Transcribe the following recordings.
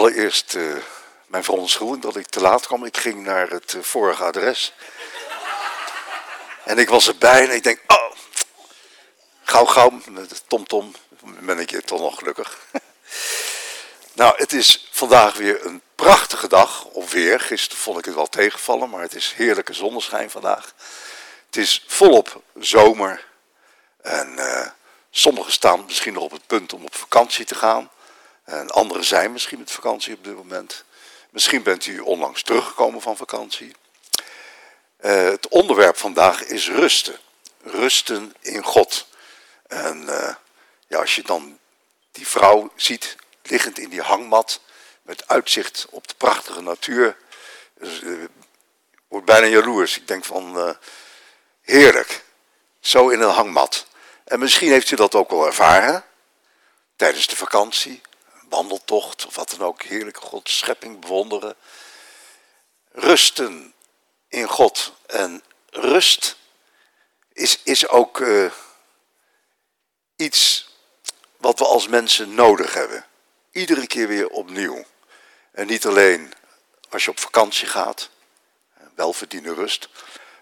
allereerst uh, mijn verontschuldiging dat ik te laat kwam. Ik ging naar het uh, vorige adres. en ik was erbij en ik denk, oh, gauw, gauw, met TomTom ben ik toch nog gelukkig. nou, het is vandaag weer een prachtige dag, of weer. Gisteren vond ik het wel tegenvallen, maar het is heerlijke zonneschijn vandaag. Het is volop zomer. En sommigen staan misschien nog op het punt om op vakantie te gaan. En anderen zijn misschien met vakantie op dit moment. Misschien bent u onlangs teruggekomen van vakantie. Uh, het onderwerp vandaag is rusten. Rusten in God. En uh, ja, als je dan die vrouw ziet liggend in die hangmat met uitzicht op de prachtige natuur, dus, uh, wordt bijna jaloers. Ik denk van heerlijk, zo in een hangmat. En misschien heeft u dat ook wel ervaren tijdens de vakantie wandeltocht of wat dan ook, heerlijke Gods schepping bewonderen. Rusten in God. En rust is, is ook uh, iets wat we als mensen nodig hebben. Iedere keer weer opnieuw. En niet alleen als je op vakantie gaat, welverdiende rust,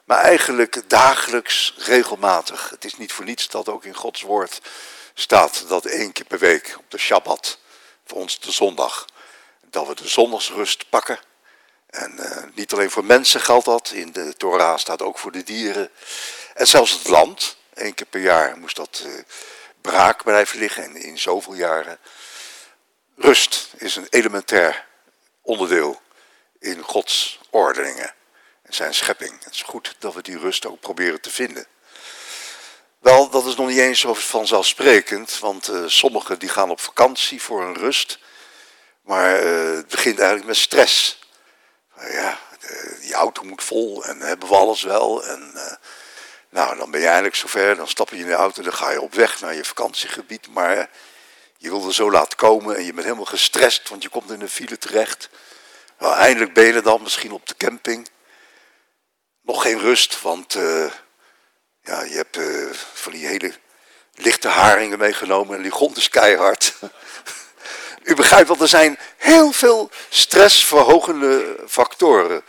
maar eigenlijk dagelijks, regelmatig. Het is niet voor niets dat ook in Gods woord staat dat één keer per week op de Shabbat voor ons de zondag. Dat we de zondagsrust pakken. En uh, niet alleen voor mensen geldt dat, in de Torah staat ook voor de dieren. En zelfs het land, één keer per jaar moest dat uh, braak blijven liggen en in zoveel jaren. Rust is een elementair onderdeel in Gods ordeningen en zijn schepping. Het is goed dat we die rust ook proberen te vinden. Is nog niet eens zo vanzelfsprekend, want uh, sommigen die gaan op vakantie voor een rust, maar uh, het begint eigenlijk met stress. Uh, ja, de, die auto moet vol en hebben we alles wel. En nou, dan ben je eigenlijk zover, dan stap je in de auto, dan ga je op weg naar je vakantiegebied, maar je wil er zo laat komen en je bent helemaal gestrest, want je komt in een file terecht. Nou, eindelijk ben je dan, misschien op de camping. Nog geen rust, want ja, je hebt uh, van die hele lichte haringen meegenomen en die grond is keihard. U begrijpt wel, er zijn heel veel stressverhogende factoren,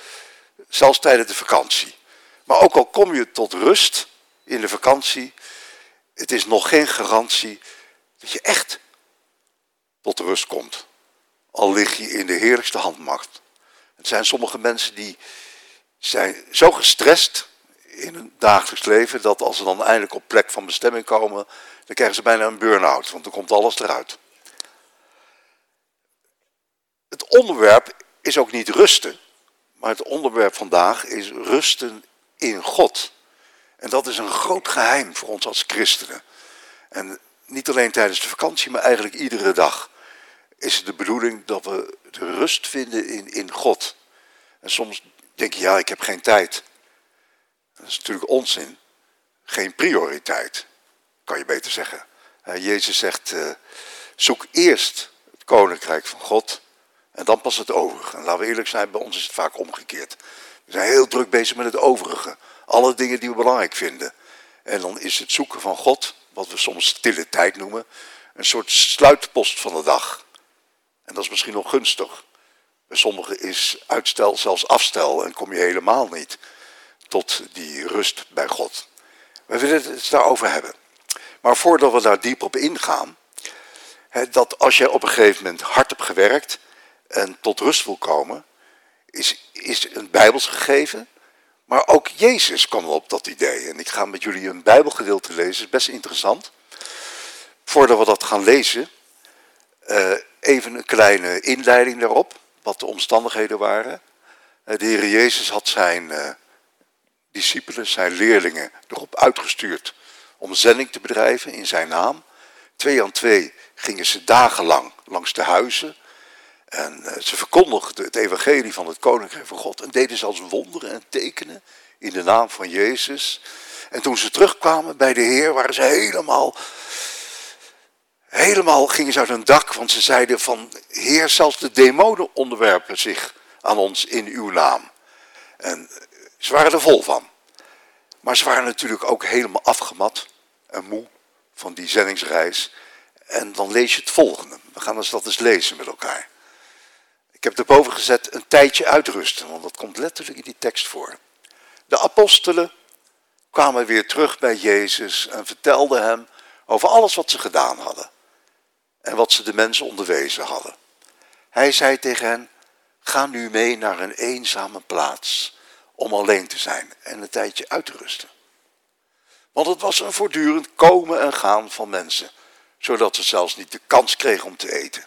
zelfs tijdens de vakantie. Maar ook al kom je tot rust in de vakantie, het is nog geen garantie dat je echt tot rust komt. Al lig je in de heerlijkste handmacht. Het zijn sommige mensen die zijn zo gestrest in hun dagelijks leven, dat als ze dan eindelijk op plek van bestemming komen, dan krijgen ze bijna een burn-out, want dan komt alles eruit. Het onderwerp is ook niet rusten, maar het onderwerp vandaag is rusten in God. En dat is een groot geheim voor ons als christenen. En niet alleen tijdens de vakantie, maar eigenlijk iedere dag is het de bedoeling dat we de rust vinden in, in God. En soms denk je, ja, ik heb geen tijd. Dat is natuurlijk onzin. Geen prioriteit, kan je beter zeggen. Jezus zegt, uh, zoek eerst het koninkrijk van God en dan pas het overige. En laten we eerlijk zijn, bij ons is het vaak omgekeerd. We zijn heel druk bezig met het overige. Alle dingen die we belangrijk vinden. En dan is het zoeken van God, wat we soms stille tijd noemen, een soort sluitpost van de dag. En dat is misschien nog gunstig. Bij sommigen is uitstel zelfs afstel en kom je helemaal niet tot die rust bij God. We willen het daarover hebben. Maar voordat we daar diep op ingaan, dat als je op een gegeven moment hard hebt gewerkt en tot rust wil komen, is, is een Bijbels gegeven. Maar ook Jezus kwam op dat idee. En ik ga met jullie een Bijbelgedeelte lezen, is best interessant. Voordat we dat gaan lezen, uh, even een kleine inleiding daarop, wat de omstandigheden waren. Uh, de Heer Jezus had zijn uh, discipelen, zijn leerlingen, erop uitgestuurd om zending te bedrijven in zijn naam. Twee aan twee gingen ze dagenlang langs de huizen en uh, ze verkondigden het evangelie van het koninkrijk van God en deden zelfs wonderen en tekenen in de naam van Jezus. En toen ze terugkwamen bij de Heer waren ze helemaal, helemaal gingen ze uit hun dak, want ze zeiden van Heer, zelfs de demonen onderwerpen zich aan ons in uw naam. En ze waren er vol van. Maar ze waren natuurlijk ook helemaal afgemat en moe van die zendingsreis. En dan lees je het volgende. We gaan eens dat eens lezen met elkaar. Ik heb erboven gezet een tijdje uitrusten, want dat komt letterlijk in die tekst voor. De apostelen kwamen weer terug bij Jezus en vertelden hem over alles wat ze gedaan hadden en wat ze de mensen onderwezen hadden. Hij zei tegen hen, ga nu mee naar een eenzame plaats om alleen te zijn en een tijdje uit te rusten. Want het was een voortdurend komen en gaan van mensen, zodat ze zelfs niet de kans kregen om te eten.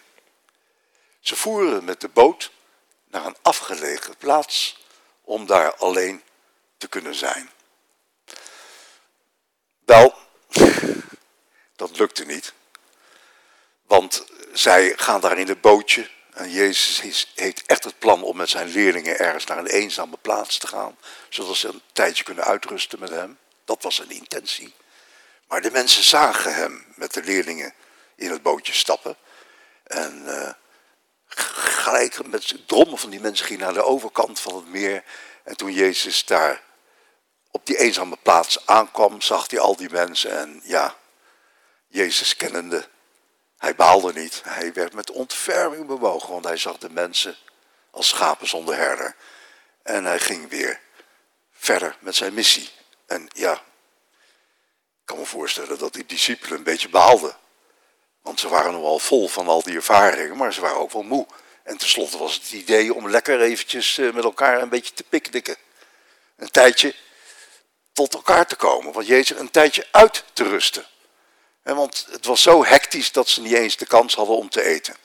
Ze voeren met de boot naar een afgelegen plaats om daar alleen te kunnen zijn. Wel, dat lukte niet. Want zij gaan daar in het bootje. En Jezus heeft echt het plan om met zijn leerlingen ergens naar een eenzame plaats te gaan. Zodat ze een tijdje kunnen uitrusten met hem. Dat was zijn intentie. Maar de mensen zagen hem met de leerlingen in het bootje stappen. En uh, gelijk met drommen van die mensen ging naar de overkant van het meer. En toen Jezus daar op die eenzame plaats aankwam, zag hij al die mensen. En ja, Jezus kennende, hij baalde niet. Hij werd met ontferming bewogen, want hij zag de mensen als schapen zonder herder. En hij ging weer verder met zijn missie. En ja, ik kan me voorstellen dat die discipelen een beetje baalden. Want ze waren nogal vol van al die ervaringen, maar ze waren ook wel moe. En tenslotte was het idee om lekker eventjes eh, met elkaar een beetje te picknicken. Een tijdje tot elkaar te komen. Want Jezus een tijdje uit te rusten. Want het was zo hectisch dat ze niet eens de kans hadden om te eten.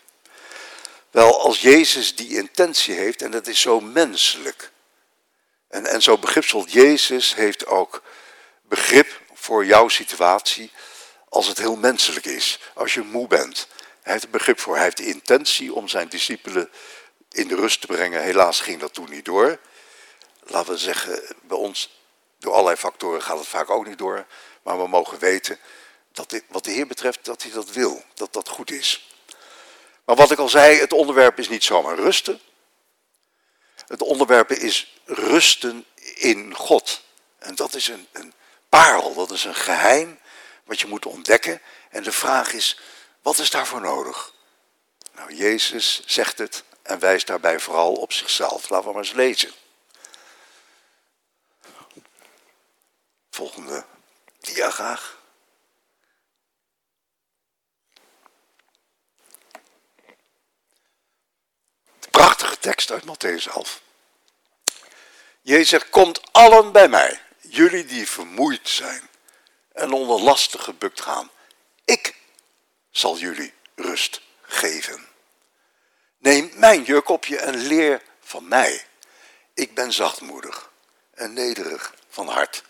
Wel, als Jezus die intentie heeft, en dat is zo menselijk. En, en zo begripsvol, Jezus heeft ook begrip voor jouw situatie als het heel menselijk is. Als je moe bent. Hij heeft begrip voor. Hij heeft de intentie om zijn discipelen in de rust te brengen. Helaas ging dat toen niet door. Laten we zeggen, bij ons, door allerlei factoren gaat het vaak ook niet door. Maar we mogen weten dat wat de Heer betreft, dat hij dat wil. Dat dat goed is. Maar wat ik al zei, het onderwerp is niet zomaar rusten. Het onderwerp is rusten in God. En dat is een, een parel, dat is een geheim wat je moet ontdekken. En de vraag is, wat is daarvoor nodig? Nou, Jezus zegt het en wijst daarbij vooral op zichzelf. Laten we maar eens lezen. Volgende dia graag. De prachtige tekst uit Matthäus 11. Jezus zegt, komt allen bij mij, jullie die vermoeid zijn en onder lasten gebukt gaan. Ik zal jullie rust geven. Neem mijn juk op je en leer van mij. Ik ben zachtmoedig en nederig van hart.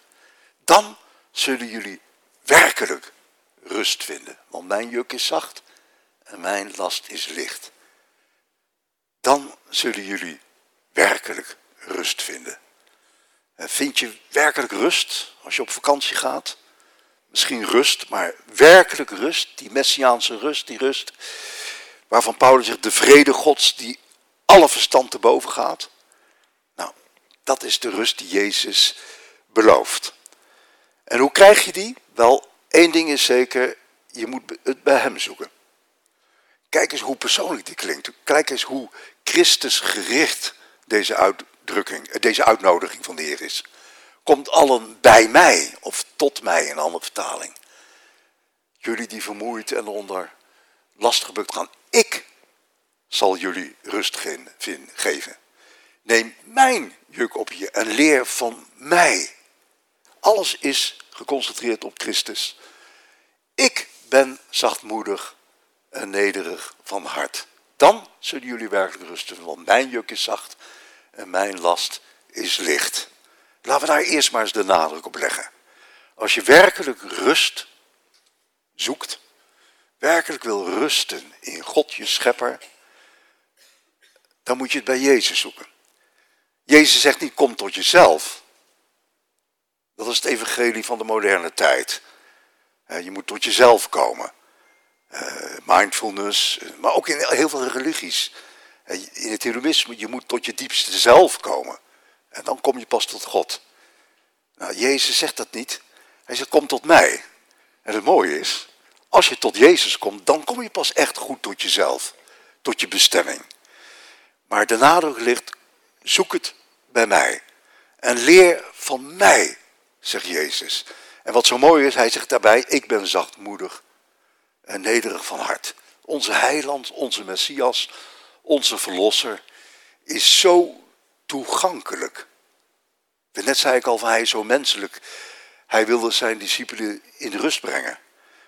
Dan zullen jullie werkelijk rust vinden. Want mijn juk is zacht en mijn last is licht. Dan zullen jullie werkelijk rust vinden. En vind je werkelijk rust als je op vakantie gaat? misschien rust, maar werkelijk rust, die messiaanse rust, die rust waarvan Paulus zegt de vrede gods die alle verstand te boven gaat. Nou, dat is de rust die Jezus belooft. En hoe krijg je die? Wel, één ding is zeker, je moet het bij hem zoeken. Kijk eens hoe persoonlijk die klinkt. Kijk eens hoe Christus gericht deze uitdrukking, deze uitnodiging van de Heer is komt allen bij mij, of tot mij in een andere vertaling. Jullie die vermoeid en onder last gebukt gaan, ik zal jullie rust geven. Neem mijn juk op je en leer van mij. Alles is geconcentreerd op Christus. Ik ben zachtmoedig en nederig van hart. Dan zullen jullie werkelijk rusten, want mijn juk is zacht en mijn last is licht. Laten we daar eerst maar eens de nadruk op leggen. Als je werkelijk rust zoekt, werkelijk wil rusten in God je schepper, dan moet je het bij Jezus zoeken. Jezus zegt niet kom tot jezelf. Dat is het evangelie van de moderne tijd. Je moet tot jezelf komen. Eh, mindfulness, maar ook in heel veel religies. In het Hindoeïsme, je moet tot je diepste zelf komen. En dan kom je pas tot God. Nou, Jezus zegt dat niet. Hij zegt, kom tot mij. En het mooie is, als je tot Jezus komt, dan kom je pas echt goed tot jezelf. Tot je bestemming. Maar de nadruk ligt, zoek het bij mij. En leer van mij, zegt Jezus. En wat zo mooi is, hij zegt daarbij, ik ben zachtmoedig en nederig van hart. Onze heiland, onze Messias, onze Verlosser is zo toegankelijk. Net zei ik al van hij is zo menselijk. Hij wilde zijn discipelen in rust brengen.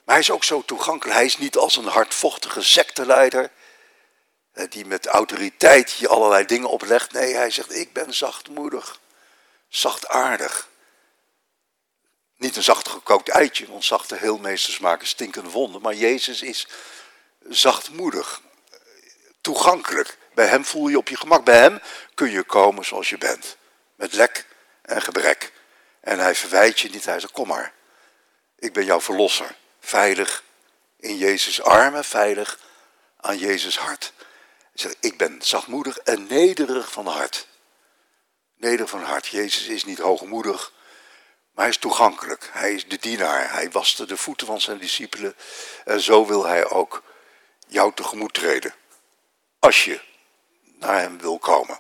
Maar hij is ook zo toegankelijk. Hij is niet als een hardvochtige secteleider die met autoriteit je allerlei dingen oplegt. Nee, hij zegt ik ben zachtmoedig, zachtaardig. Niet een zacht gekookt eitje, want zachte heelmeesters maken stinkende wonden. Maar Jezus is zachtmoedig, toegankelijk. Bij hem voel je op je gemak. Bij hem kun je komen zoals je bent. Met lek en gebrek. En hij verwijt je niet. Hij zegt, kom maar. Ik ben jouw verlosser. Veilig in Jezus' armen, veilig aan Jezus' hart. Hij zegt, ik ben zachtmoedig en nederig van hart. Nederig van hart. Jezus is niet hoogmoedig, maar hij is toegankelijk. Hij is de dienaar. Hij waste de voeten van zijn discipelen. En zo wil hij ook jou tegemoet treden. Als je naar hem wil komen.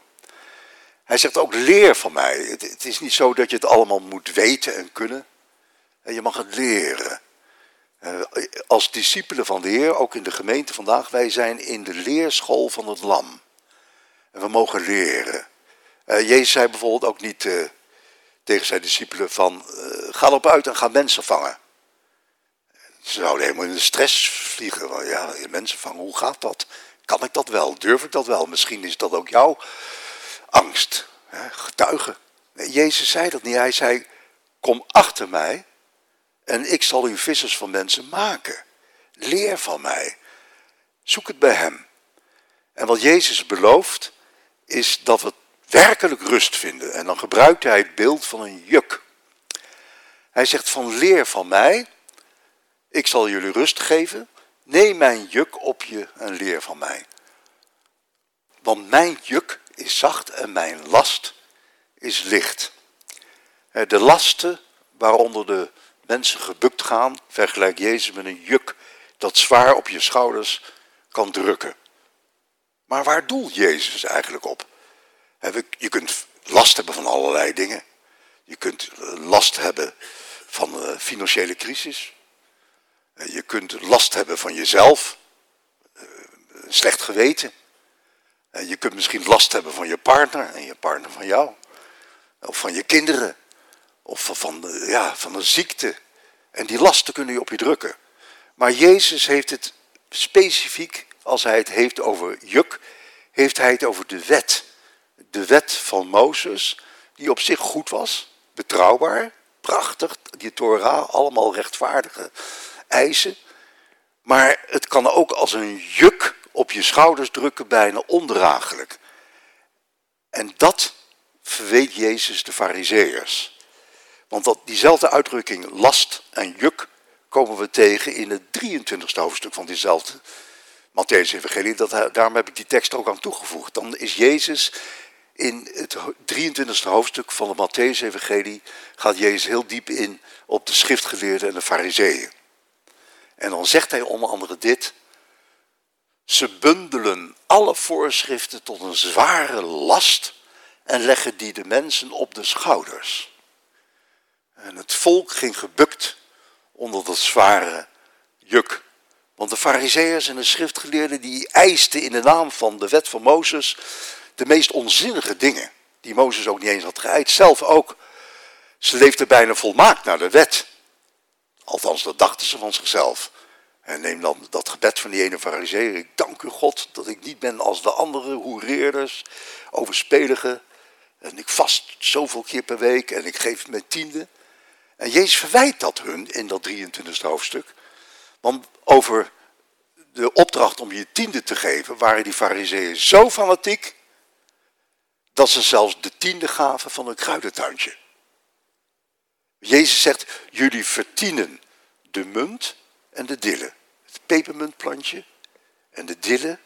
Hij zegt ook leer van mij. Het, is niet zo dat je het allemaal moet weten en kunnen. En je mag het leren. Eh, als discipelen van de Heer, ook in de gemeente vandaag, wij zijn in de leerschool van het lam. En we mogen leren. Uh, Jezus zei bijvoorbeeld ook niet uh, tegen zijn discipelen van, ga erop uit en ga mensen vangen. Ze zouden helemaal in de stress vliegen. Ja, mensen vangen, hoe gaat dat? Kan ik dat wel? Durf ik dat wel? Misschien is dat ook jouw angst. Getuigen. Jezus zei dat niet. Hij zei, kom achter mij en ik zal u vissers van mensen maken. Leer van mij. Zoek het bij hem. En wat Jezus belooft, is dat we werkelijk rust vinden. En dan gebruikt hij het beeld van een juk. Hij zegt van leer van mij, ik zal jullie rust geven. Neem mijn juk op je en leer van mij. Want mijn juk is zacht en mijn last is licht. De lasten waaronder de mensen gebukt gaan, vergelijk Jezus met een juk dat zwaar op je schouders kan drukken. Maar waar doelt Jezus eigenlijk op? Je kunt last hebben van allerlei dingen. Je kunt last hebben van een financiële crisis. Je kunt last hebben van jezelf. Slecht geweten. Je kunt misschien last hebben van je partner en je partner van jou. Of van je kinderen. Of van, ja, van een ziekte. En die lasten kunnen je op je drukken. Maar Jezus heeft het specifiek, als hij het heeft over juk, heeft hij het over de wet. De wet van Mozes, die op zich goed was, betrouwbaar, prachtig, die Torah, allemaal rechtvaardige eisen. Maar het kan ook als een juk op je schouders drukken, bijna ondraaglijk. En dat verweet Jezus de Fariseërs. Want dat, diezelfde uitdrukking last en juk komen we tegen in het 23e hoofdstuk van diezelfde Matthäus-evangelie. Daarom heb ik die tekst ook aan toegevoegd. Dan is Jezus in het 23e hoofdstuk van de Matthäus-evangelie, gaat Jezus heel diep in op de schriftgeleerden en de fariseeën. En dan zegt hij onder andere dit, ze bundelen alle voorschriften tot een zware last en leggen die de mensen op de schouders. En het volk ging gebukt onder dat zware juk. Want de fariseeërs en de schriftgeleerden die eisten in de naam van de wet van Mozes de meest onzinnige dingen. Die Mozes ook niet eens had geëist. Zelf ook. Ze leefden bijna volmaakt naar de wet. Althans, dat dachten ze van zichzelf. En neem dan dat gebed van die ene fariseer. Ik dank u God dat ik niet ben als de andere hoereerders, overspeligen. En ik vast zoveel keer per week en ik geef mijn tiende. En Jezus verwijt dat hun in dat 23e hoofdstuk. Want over de opdracht om je tiende te geven, waren die fariseeën zo fanatiek, dat ze zelfs de tiende gaven van een kruidentuintje. Jezus zegt, jullie vertienen de munt en de dille. Het pepermuntplantje en de dille.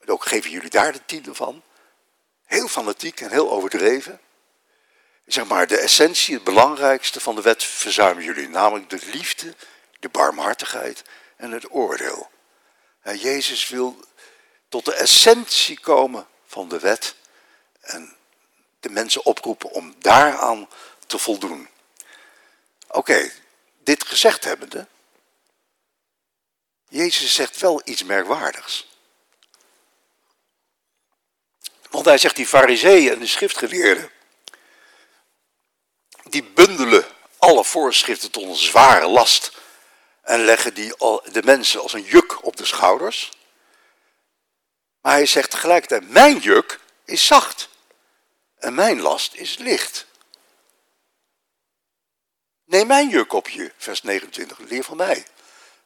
En ook geven jullie daar de tiende van. Heel fanatiek en heel overdreven. Zeg maar, de essentie, het belangrijkste van de wet verzuimen jullie. Namelijk de liefde, de barmhartigheid en het oordeel. En Jezus wil tot de essentie komen van de wet en de mensen oproepen om daaraan te voldoen. Oké, dit gezegd hebbende, Jezus zegt wel iets merkwaardigs. Want hij zegt die fariseeën en de schriftgeleerden, die bundelen alle voorschriften tot een zware last en leggen die de mensen als een juk op de schouders. Maar hij zegt tegelijkertijd, mijn juk is zacht en mijn last is licht. Neem mijn juk op je, vers 29, leer van mij.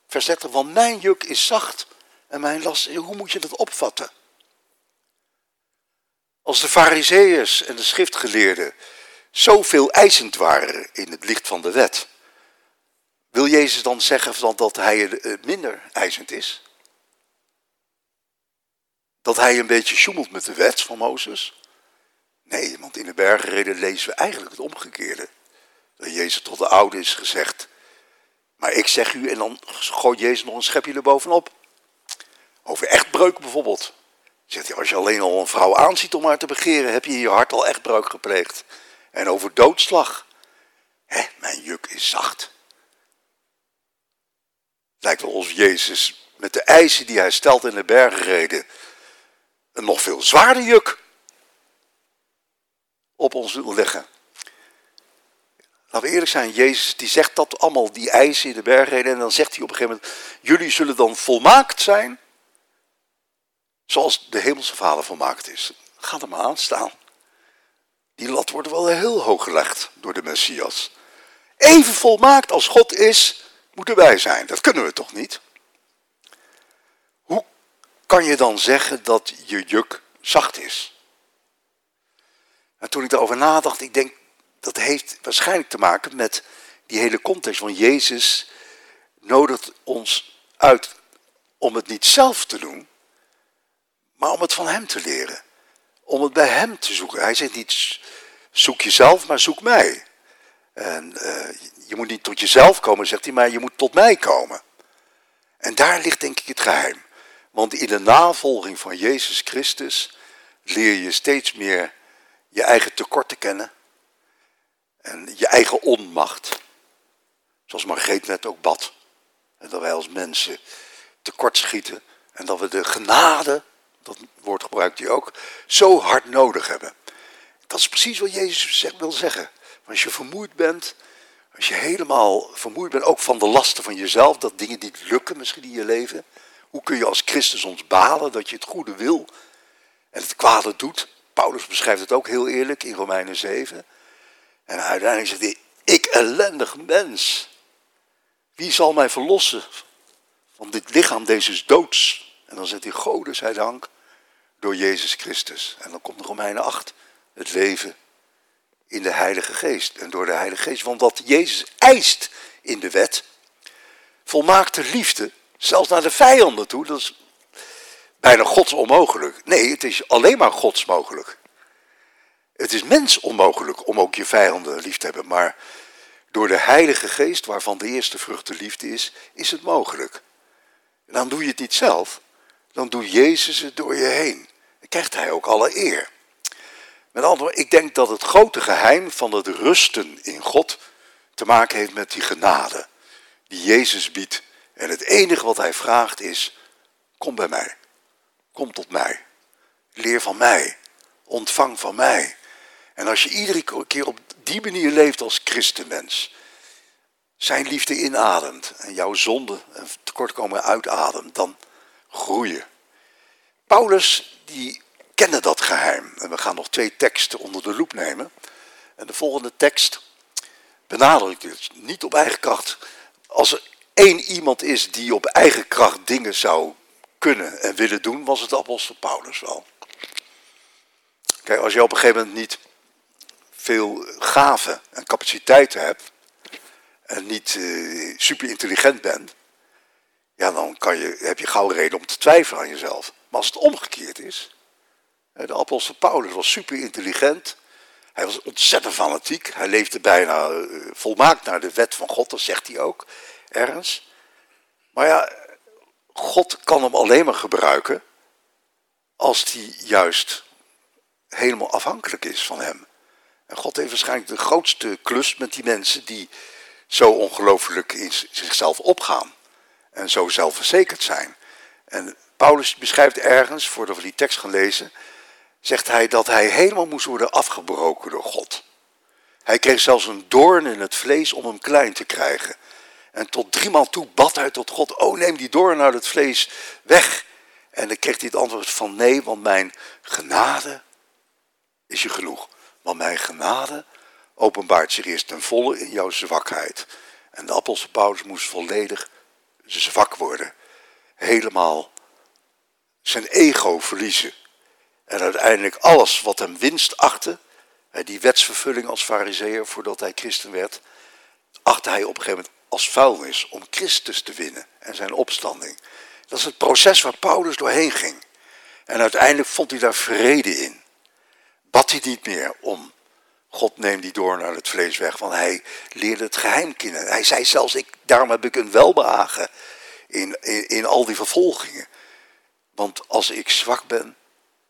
Vers 30, want mijn juk is zacht en mijn last, hoe moet je dat opvatten? Als de fariseeërs en de schriftgeleerden zoveel eisend waren in het licht van de wet, wil Jezus dan zeggen dat hij minder eisend is? Dat hij een beetje sjoemelt met de wet van Mozes? Nee, want in de bergreden lezen we eigenlijk het omgekeerde. Dat Jezus tot de oude is gezegd. Maar ik zeg u, en dan gooit Jezus nog een schepje erbovenop. Over echtbreuk bijvoorbeeld. Zegt hij, als je alleen al een vrouw aanziet om haar te begeren, heb je in je hart al echtbreuk gepleegd. En over doodslag. Hé, mijn juk is zacht. Lijkt wel of Jezus met de eisen die hij stelt in de bergreden een nog veel zwaarder juk op ons leggen. Laten we eerlijk zijn, Jezus die zegt dat allemaal, die eisen in de bergreden. En dan zegt hij op een gegeven moment, jullie zullen dan volmaakt zijn. Zoals de hemelse vader volmaakt is. Ga er maar aan staan. Die lat wordt wel heel hoog gelegd door de Messias. Even volmaakt als God is, moeten wij zijn. Dat kunnen we toch niet? Hoe kan je dan zeggen dat je juk zacht is? En toen ik daarover nadacht, ik denk, dat heeft waarschijnlijk te maken met die hele context van Jezus nodigt ons uit om het niet zelf te doen, maar om het van Hem te leren. Om het bij Hem te zoeken. Hij zegt niet zoek jezelf, maar zoek mij. En uh, je moet niet tot jezelf komen, zegt hij, maar je moet tot mij komen. En daar ligt denk ik het geheim. Want in de navolging van Jezus Christus leer je steeds meer je eigen tekorten kennen en je eigen onmacht. Zoals Margreet net ook bad. En dat wij als mensen tekortschieten en dat we de genade, dat woord gebruikt hij ook, zo hard nodig hebben. Dat is precies wat Jezus wil zeggen. Als je vermoeid bent, als je helemaal vermoeid bent, ook van de lasten van jezelf, dat dingen niet lukken misschien in je leven. Hoe kun je als Christus ons balen dat je het goede wil en het kwade doet? Paulus beschrijft het ook heel eerlijk in Romeinen 7. En uiteindelijk zegt hij, ik ellendig mens. Wie zal mij verlossen van dit lichaam deze doods? En dan zegt hij, Gode zij dank, door Jezus Christus. En dan komt Romeinen 8, het leven in de Heilige Geest. En door de Heilige Geest. Want wat Jezus eist in de wet, volmaakte liefde, zelfs naar de vijanden toe, dat is bijna gods onmogelijk. Nee, het is alleen maar gods mogelijk. Het is mens onmogelijk om ook je vijanden lief te hebben, maar door de Heilige Geest, waarvan de eerste vrucht de liefde is, is het mogelijk. En dan doe je het niet zelf, dan doet Jezus het door je heen. Dan krijgt hij ook alle eer. Met andere woorden, ik denk dat het grote geheim van het rusten in God te maken heeft met die genade die Jezus biedt. En het enige wat hij vraagt is, kom bij mij, kom tot mij, leer van mij, ontvang van mij. En als je iedere keer op die manier leeft als christenmens, zijn liefde inademt en jouw zonde en tekortkomen uitademt, dan groeien. Paulus die kende dat geheim. En we gaan nog twee teksten onder de loep nemen. En de volgende tekst benadrukt dus niet op eigen kracht. Als er één iemand is die op eigen kracht dingen zou kunnen en willen doen, was het apostel Paulus wel. Kijk, als je op een gegeven moment niet veel gaven en capaciteiten hebt en niet uh, super intelligent bent, ja, dan kan je, heb je gauw reden om te twijfelen aan jezelf. Maar als het omgekeerd is, de apostel Paulus was super intelligent, hij was ontzettend fanatiek, hij leefde bijna uh, volmaakt naar de wet van God, dat zegt hij ook ergens. Maar ja, God kan hem alleen maar gebruiken als hij juist helemaal afhankelijk is van hem. En God heeft waarschijnlijk de grootste klus met die mensen die zo ongelooflijk in zichzelf opgaan. En zo zelfverzekerd zijn. En Paulus beschrijft ergens, voordat we die tekst gaan lezen, zegt hij dat hij helemaal moest worden afgebroken door God. Hij kreeg zelfs een doorn in het vlees om hem klein te krijgen. En tot driemaal toe bad hij tot God, oh neem die doorn uit het vlees weg. En dan kreeg hij het antwoord van nee, want mijn genade is je genoeg. Want mijn genade openbaart zich eerst ten volle in jouw zwakheid. En de apostel Paulus moest volledig zwak worden. Helemaal zijn ego verliezen. En uiteindelijk alles wat hem winst achtte, die wetsvervulling als fariseer voordat hij christen werd, achtte hij op een gegeven moment als vuilnis om Christus te winnen en zijn opstanding. Dat is het proces waar Paulus doorheen ging. En uiteindelijk vond hij daar vrede in. Bad hij niet meer om God neemt die door naar het vlees weg, want hij leerde het geheim kennen. Hij zei zelfs, ik, daarom heb ik een welbehagen in, in, in al die vervolgingen. Want als ik zwak ben,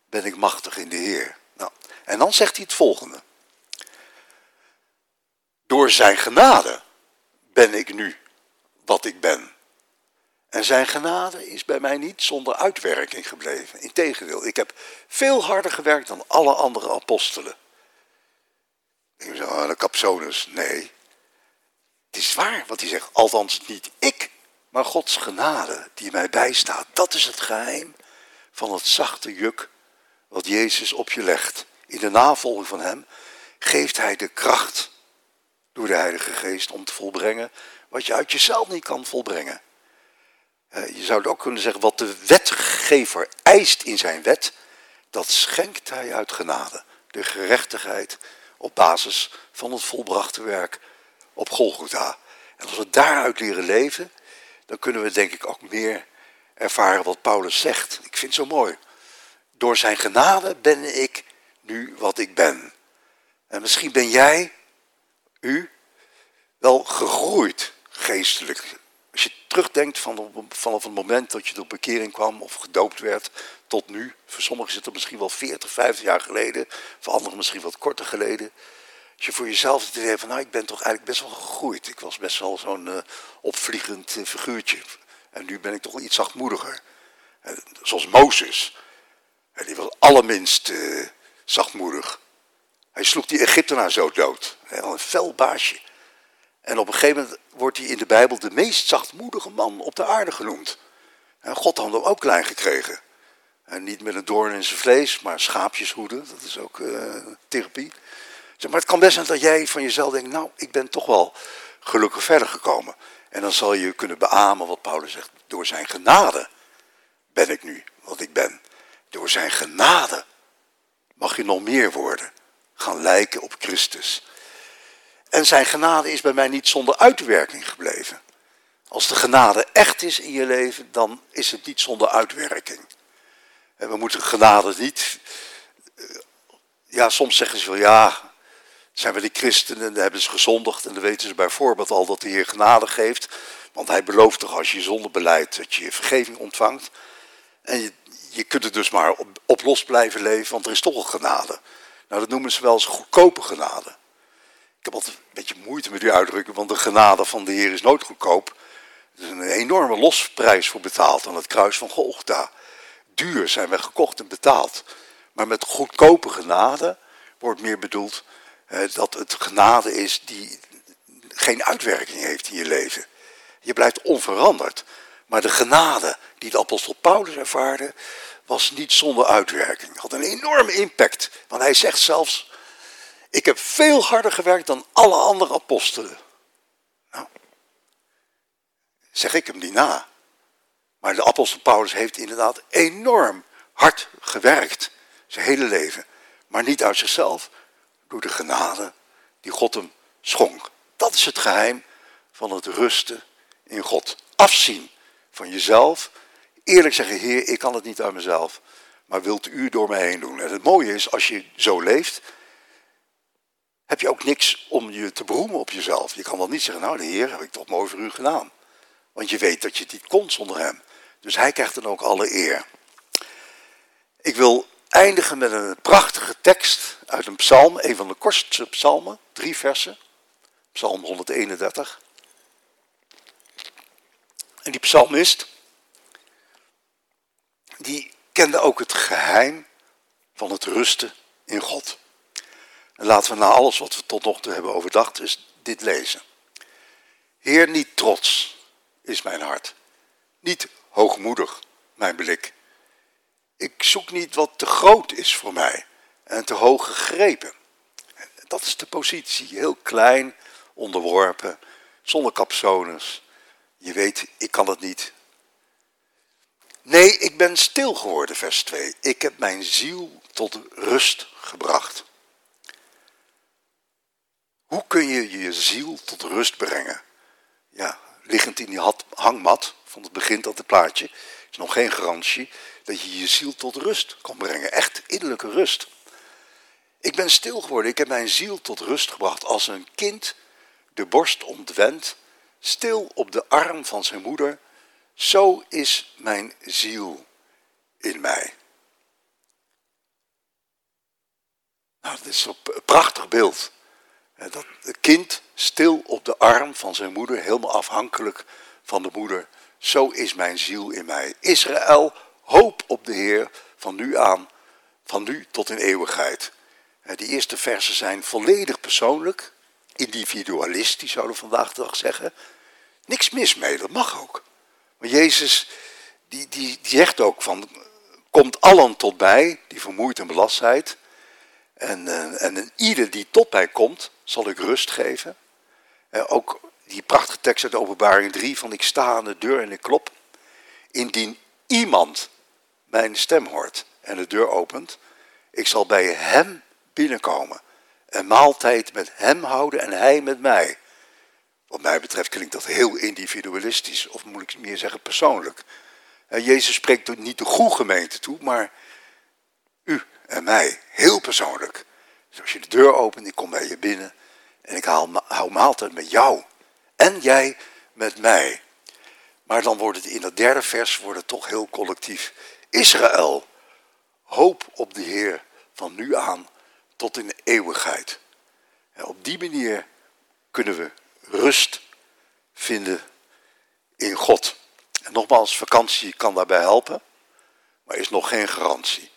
ben ik machtig in de Heer. Nou, en dan zegt hij het volgende. Door zijn genade ben ik nu wat ik ben. En zijn genade is bij mij niet zonder uitwerking gebleven. Integendeel, ik heb veel harder gewerkt dan alle andere apostelen. Ik zeg, oh, de capsonus. Nee. Het is waar wat hij zegt. Althans niet ik, maar Gods genade die mij bijstaat. Dat is het geheim van het zachte juk wat Jezus op je legt. In de navolging van hem geeft hij de kracht door de Heilige Geest om te volbrengen wat je uit jezelf niet kan volbrengen. Eh, je zou ook kunnen zeggen, wat de wetgever eist in zijn wet, dat schenkt hij uit genade. De gerechtigheid op basis van het volbrachte werk op Golgotha. En als we daaruit leren leven, dan kunnen we denk ik ook meer ervaren wat Paulus zegt. Ik vind het zo mooi. Door zijn genade ben ik nu wat ik ben. En misschien ben jij, u, wel gegroeid geestelijk. Als je terugdenkt van, vanaf het moment dat je door bekering kwam of gedoopt werd tot nu. Voor sommigen zit het misschien wel 40, 50 jaar geleden. Voor anderen misschien wat korter geleden. Als je voor jezelf het idee van nou ik ben toch eigenlijk best wel gegroeid. Ik was best wel zo'n uh, opvliegend uh, figuurtje. En nu ben ik toch iets zachtmoediger. Uh, zoals Mozes. die was allerminst zachtmoedig. Hij sloeg die Egyptenaar zo dood. Een fel baasje. En op een gegeven moment wordt hij in de Bijbel de meest zachtmoedige man op de aarde genoemd. En God had hem ook klein gekregen. En niet met een doorn in zijn vlees, maar schaapjes hoeden. Dat is ook uh, therapie. Maar het kan best zijn dat jij van jezelf denkt, nou, ik ben toch wel gelukkig verder gekomen. En dan zal je kunnen beamen wat Paulus zegt. Door zijn genade ben ik nu wat ik ben. Door zijn genade mag je nog meer worden. Gaan lijken op Christus. En zijn genade is bij mij niet zonder uitwerking gebleven. Als de genade echt is in je leven, dan is het niet zonder uitwerking. En we moeten genade niet. Eh, ja, soms zeggen ze wel ja. Zijn we die christenen, dan hebben ze gezondigd en dan weten ze bijvoorbeeld al dat de Heer genade geeft. Want hij belooft toch als je zonde beleidt dat je vergeving ontvangt. En je, je kunt er dus maar op, op los blijven leven, want er is toch een genade. Nou, dat noemen ze wel eens goedkope genade. Ik heb altijd een beetje moeite met die uitdrukking, want de genade van de Heer is nooit goedkoop. Er is een enorme losprijs voor betaald aan het kruis van Golgotha. Duur zijn we gekocht en betaald. Maar met goedkope genade wordt meer bedoeld dat het genade is die geen uitwerking heeft in je leven. Je blijft onveranderd. Maar de genade die de apostel Paulus ervaarde, was niet zonder uitwerking. Had een enorme impact. Want hij zegt zelfs, ik heb veel harder gewerkt dan alle andere apostelen. Nou, zeg ik hem niet na. Maar de apostel Paulus heeft inderdaad enorm hard gewerkt. Zijn hele leven. Maar niet uit zichzelf. Door de genade die God hem schonk. Dat is het geheim van het rusten in God. Afzien van jezelf. Eerlijk zeggen, Heer, ik kan het niet uit mezelf. Maar wilt u door mij heen doen. En het mooie is, als je zo leeft, heb je ook niks om je te beroemen op jezelf. Je kan wel niet zeggen, nou de Heer heb ik toch mooi voor u gedaan. Want je weet dat je het niet kon zonder hem. Dus hij krijgt dan ook alle eer. Ik wil eindigen met een prachtige tekst uit een psalm, een van de kortste psalmen, drie versen. Psalm 131. En die psalmist, die kende ook het geheim van het rusten in God. En laten we na alles wat we tot nog toe hebben overdacht, eens dit lezen. Heer, niet trots is mijn hart, niet hoogmoedig mijn blik. Ik zoek niet wat te groot is voor mij en te hoog gegrepen. Dat is de positie, heel klein, onderworpen, zonder capsones. Je weet, ik kan het niet. Nee, ik ben stil geworden, vers 2. Ik heb mijn ziel tot rust gebracht. Hoe kun je je ziel tot rust brengen? Ja, liggend in die hangmat van het begin tot het plaatje is nog geen garantie dat je je ziel tot rust kan brengen. Echt innerlijke rust. Ik ben stil geworden. Ik heb mijn ziel tot rust gebracht als een kind de borst ontwendt, stil op de arm van zijn moeder. Zo is mijn ziel in mij. Nou, dat is een prachtig beeld. Dat kind stil op de arm van zijn moeder, helemaal afhankelijk van de moeder. Zo is mijn ziel in mij. Israël, hoop op de Heer van nu aan, van nu tot in eeuwigheid. Die eerste versen zijn volledig persoonlijk, individualistisch zouden we vandaag de dag zeggen. Niks mis mee, dat mag ook. Maar Jezus, die, die, zegt ook van, komt allen tot mij, die vermoeid en belast. En, uh, en ieder die tot mij komt, zal ik rust geven. Uh, ook die prachtige tekst uit de openbaring 3 van ik sta aan de deur en ik klop. Indien iemand mijn stem hoort en de deur opent, ik zal bij hem binnenkomen. Een maaltijd met hem houden en hij met mij. Wat mij betreft klinkt dat heel individualistisch, of moet ik meer zeggen persoonlijk. Uh, Jezus spreekt niet de goede gemeente toe, maar u en mij, heel persoonlijk. Dus als je de deur opent, ik kom bij je binnen en ik haal, hou maaltijd met jou. En jij met mij. Maar dan wordt het in dat derde vers wordt het toch heel collectief. Israël, hoop op de Heer van nu aan tot in de eeuwigheid. Op die manier kunnen we rust vinden in God. En nogmaals, vakantie kan daarbij helpen, maar is nog geen garantie.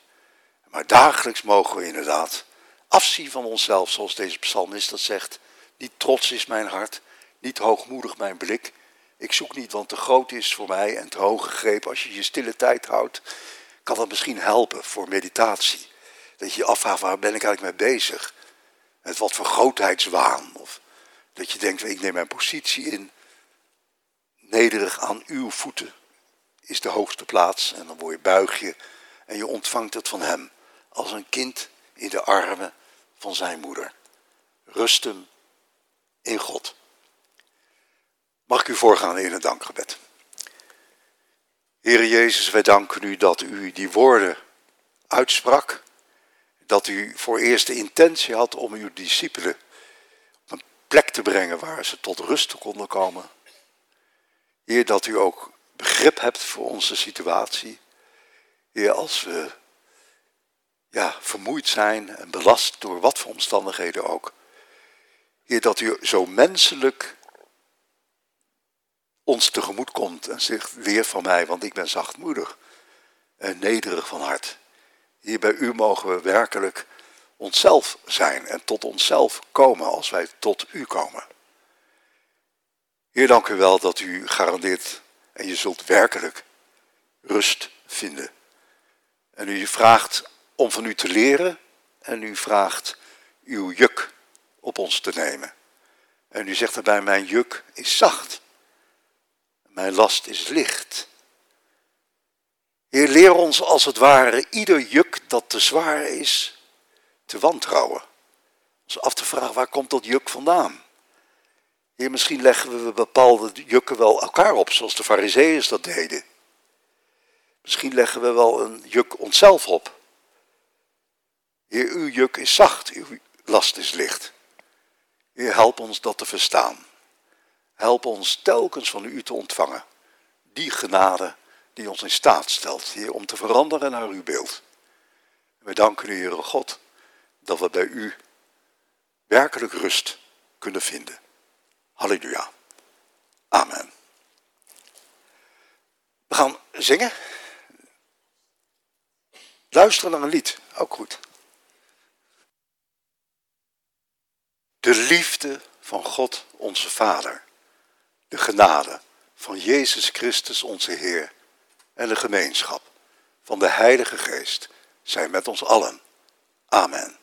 Maar dagelijks mogen we inderdaad afzien van onszelf, zoals deze psalmist dat zegt. Niet trots is mijn hart, niet hoogmoedig mijn blik. Ik zoek niet, want te groot is voor mij en te hoog gegrepen. Als je je stille tijd houdt, kan dat misschien helpen voor meditatie. Dat je je afvraagt, waar ben ik eigenlijk mee bezig? Met wat voor grootheidswaan? Of dat je denkt, ik neem mijn positie in. Nederig aan uw voeten is de hoogste plaats. En dan word je buig je en je ontvangt het van hem. Als een kind in de armen van zijn moeder. Rust hem in God. Mag ik u voorgaan in een dankgebed? Heere Jezus, wij danken u dat u die woorden uitsprak. Dat u voor eerst de intentie had om uw discipelen plek te brengen waar ze tot rust konden komen. Heer, dat u ook begrip hebt voor onze situatie. Heer, als we ja, vermoeid zijn en belast door wat voor omstandigheden ook. Heer, dat u zo menselijk ons tegemoet komt en zegt, leer van mij, want ik ben zachtmoedig en nederig van hart. Hier bij u mogen we werkelijk onszelf zijn en tot onszelf komen als wij tot u komen. Heer, dank u wel dat u garandeert en je zult werkelijk rust vinden. En u vraagt om van u te leren en u vraagt uw juk op ons te nemen. En u zegt daarbij, mijn juk is zacht, mijn last is licht. Heer, leer ons als het ware ieder juk dat te zwaar is, te wantrouwen. Ons af te vragen, waar komt dat juk vandaan? Heer, misschien leggen we bepaalde jukken wel elkaar op, zoals de fariseeërs dat deden. Misschien leggen we wel een juk onszelf op. Heer, uw juk is zacht, uw last is licht. Heer, help ons dat te verstaan. Help ons telkens van u te ontvangen. Die genade die ons in staat stelt, Heer, om te veranderen naar uw beeld. We danken u, Heere God, dat we bij u werkelijk rust kunnen vinden. Halleluja. Amen. We gaan zingen. Luisteren naar een lied, ook goed. De liefde van God onze Vader, de genade van Jezus Christus onze Heer en de gemeenschap van de Heilige Geest zijn met ons allen. Amen.